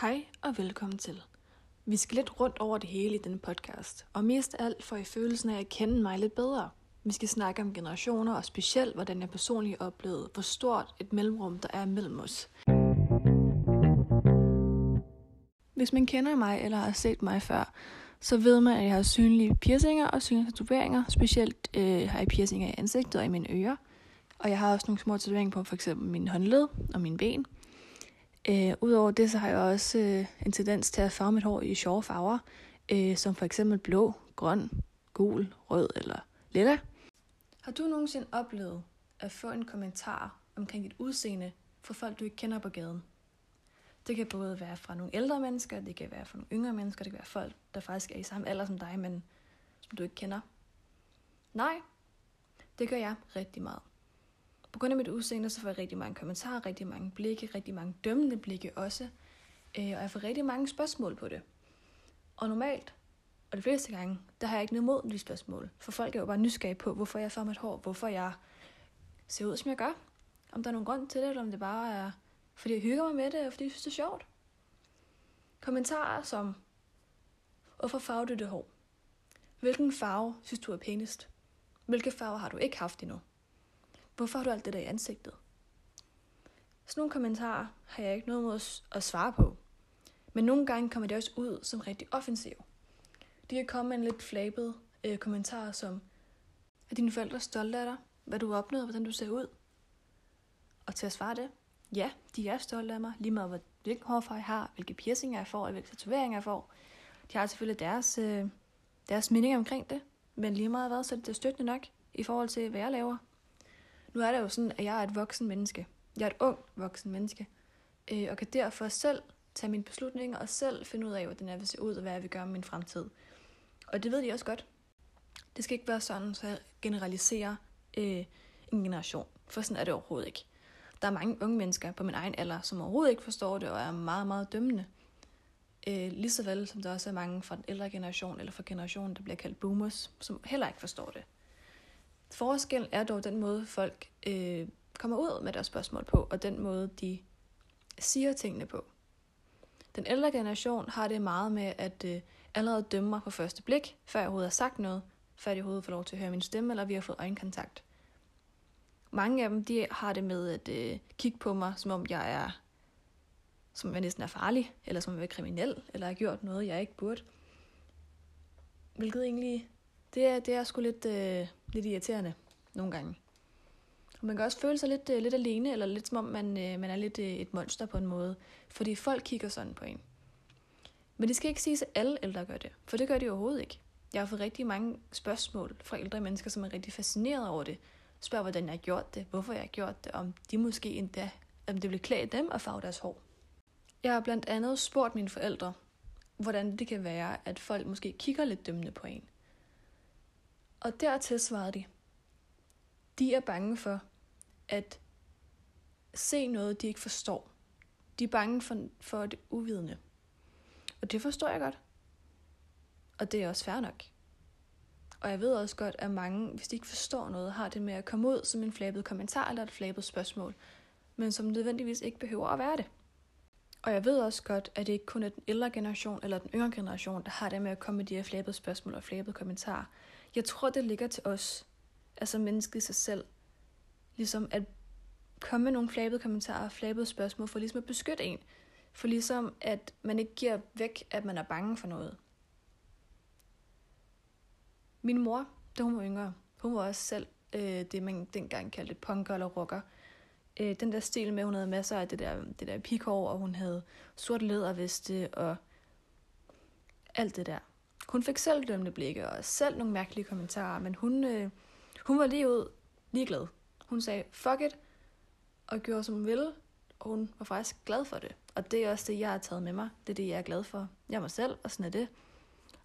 Hej og velkommen til. Vi skal lidt rundt over det hele i denne podcast, og mest af alt får I følelsen af at kende mig lidt bedre. Vi skal snakke om generationer, og specielt hvordan jeg personligt oplevede, hvor stort et mellemrum der er mellem os. Hvis man kender mig eller har set mig før, så ved man, at jeg har synlige piercinger og synlige tatoveringer. Specielt øh, har jeg piercinger i ansigtet og i mine ører. Og jeg har også nogle små tatoveringer på f.eks. min håndled og mine ben. Øh, Udover det, så har jeg også øh, en tendens til at farve mit hår i sjove farver, øh, som for eksempel blå, grøn, gul, rød eller lilla. Har du nogensinde oplevet at få en kommentar omkring dit udseende fra folk, du ikke kender på gaden? Det kan både være fra nogle ældre mennesker, det kan være fra nogle yngre mennesker, det kan være folk, der faktisk er i samme alder som dig, men som du ikke kender. Nej, det gør jeg rigtig meget. På grund af mit udseende, så får jeg rigtig mange kommentarer, rigtig mange blikke, rigtig mange dømmende blikke også. Øh, og jeg får rigtig mange spørgsmål på det. Og normalt, og de fleste gange, der har jeg ikke noget mod de spørgsmål. For folk er jo bare nysgerrige på, hvorfor jeg får mit hår, hvorfor jeg ser ud, som jeg gør. Om der er nogen grund til det, eller om det bare er, fordi jeg hygger mig med det, og fordi jeg synes, det er sjovt. Kommentarer som, hvorfor farver du det hår? Hvilken farve synes du er pænest? Hvilke farver har du ikke haft endnu? Hvorfor har du alt det der i ansigtet? Sådan nogle kommentarer har jeg ikke noget mod at svare på. Men nogle gange kommer det også ud som rigtig offensiv. De kan komme med en lidt flabet øh, kommentar som, er dine forældre stolte af dig? Hvad du har opnået, hvordan du ser ud? Og til at svare det, ja, de er stolte af mig, lige meget hvilken hårfarve jeg har, hvilke piercinger jeg får, og hvilke tatoveringer jeg får. De har selvfølgelig deres, øh, deres mening omkring det, men lige meget hvad, så er det støttende nok i forhold til, hvad jeg laver. Nu er det jo sådan, at jeg er et voksen menneske. Jeg er et ung voksen menneske. Øh, og kan derfor selv tage mine beslutninger og selv finde ud af, hvordan jeg vil se ud og hvad jeg vil gøre med min fremtid. Og det ved de også godt. Det skal ikke være sådan, så jeg generaliserer øh, en generation. For sådan er det overhovedet ikke. Der er mange unge mennesker på min egen alder, som overhovedet ikke forstår det og er meget, meget dømmende. Øh, lige så vel som der også er mange fra den ældre generation, eller fra generationen, der bliver kaldt boomers, som heller ikke forstår det. Forskellen er dog den måde, folk øh, kommer ud med deres spørgsmål på, og den måde, de siger tingene på. Den ældre generation har det meget med at øh, allerede dømme mig på første blik, før jeg overhovedet har sagt noget, før de overhovedet får lov til at høre min stemme, eller vi har fået øjenkontakt. Mange af dem de har det med at øh, kigge på mig, som om jeg er som jeg næsten er farlig, eller som jeg er kriminel, eller har gjort noget, jeg ikke burde. Hvilket egentlig, det er, det er sgu lidt, øh, lidt irriterende nogle gange. Og man kan også føle sig lidt, øh, lidt alene, eller lidt som om man, øh, man er lidt øh, et monster på en måde, fordi folk kigger sådan på en. Men det skal ikke siges, at alle ældre gør det, for det gør de overhovedet ikke. Jeg har fået rigtig mange spørgsmål fra ældre mennesker, som er rigtig fascineret over det. Spørger, hvordan jeg har gjort det, hvorfor jeg har gjort det, om de måske endda, om det vil klæde dem at farve deres hår. Jeg har blandt andet spurgt mine forældre, hvordan det kan være, at folk måske kigger lidt dømmende på en. Og dertil svarede de, de er bange for at se noget, de ikke forstår. De er bange for, for det uvidende. Og det forstår jeg godt. Og det er også fair nok. Og jeg ved også godt, at mange, hvis de ikke forstår noget, har det med at komme ud som en flabet kommentar eller et flabet spørgsmål, men som nødvendigvis ikke behøver at være det. Og jeg ved også godt, at det ikke kun er den ældre generation eller den yngre generation, der har det med at komme med de her flabede spørgsmål og flabede kommentarer. Jeg tror, det ligger til os, altså mennesket i sig selv, ligesom at komme med nogle flabede kommentarer og flabede spørgsmål, for ligesom at beskytte en. For ligesom at man ikke giver væk, at man er bange for noget. Min mor, da hun var yngre, hun var også selv øh, det, man dengang kaldte punker eller rocker. Øh, den der stil med, hun havde masser af det der, det der pikhår, og hun havde sort læderveste og alt det der. Hun fik selv dømte blikke og selv nogle mærkelige kommentarer, men hun, øh, hun var lige ud ligeglad. Hun sagde, fuck it, og gjorde som hun ville, og hun var faktisk glad for det. Og det er også det, jeg har taget med mig. Det er det, jeg er glad for. Jeg er mig selv, og sådan er det.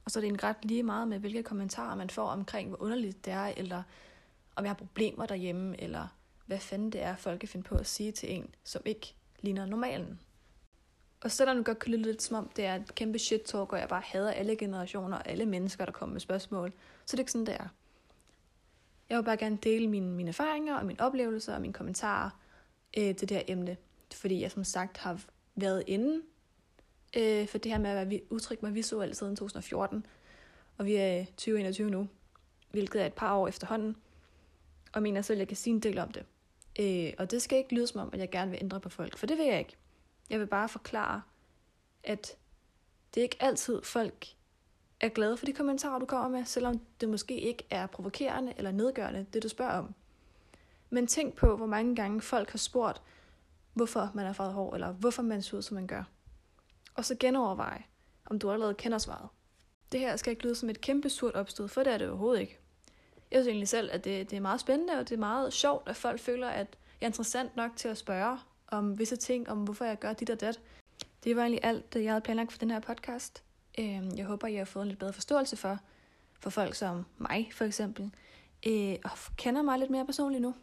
Og så er det en ret lige meget med, hvilke kommentarer man får omkring, hvor underligt det er, eller om jeg har problemer derhjemme, eller hvad fanden det er, folk kan finde på at sige til en, som ikke ligner normalen. Og selvom det godt kan lyde lidt som om, det er et kæmpe shit talk, og jeg bare hader alle generationer og alle mennesker, der kommer med spørgsmål, så det er ikke sådan, det er. Jeg vil bare gerne dele mine, mine erfaringer og mine oplevelser og mine kommentarer øh, til det her emne. Fordi jeg som sagt har været inde øh, for det her med at være udtrykt mig visuelt siden 2014, og vi er 2021 nu, hvilket er et par år efterhånden, og mener selv, at jeg kan sige en del om det. Øh, og det skal ikke lyde som om, at jeg gerne vil ændre på folk, for det vil jeg ikke. Jeg vil bare forklare, at det er ikke altid folk er glade for de kommentarer, du kommer med, selvom det måske ikke er provokerende eller nedgørende, det du spørger om. Men tænk på, hvor mange gange folk har spurgt, hvorfor man er farvet hår, eller hvorfor man ser ud, som man gør. Og så genoverveje, om du allerede kender svaret. Det her skal ikke lyde som et kæmpe surt opstød, for det er det overhovedet ikke. Jeg synes egentlig selv, at det, det er meget spændende, og det er meget sjovt, at folk føler, at jeg er interessant nok til at spørge om visse ting, om hvorfor jeg gør dit og dat. Det var egentlig alt, det jeg havde planlagt for den her podcast. Øhm, jeg håber, I har fået en lidt bedre forståelse for, for folk som mig, for eksempel, øh, og kender mig lidt mere personligt nu.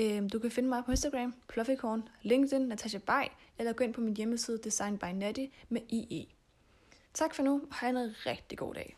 Øhm, du kan finde mig på Instagram, Pluffycorn, LinkedIn, Natasha Bay, eller gå ind på min hjemmeside Design by Natty med IE. Tak for nu, og have en rigtig god dag.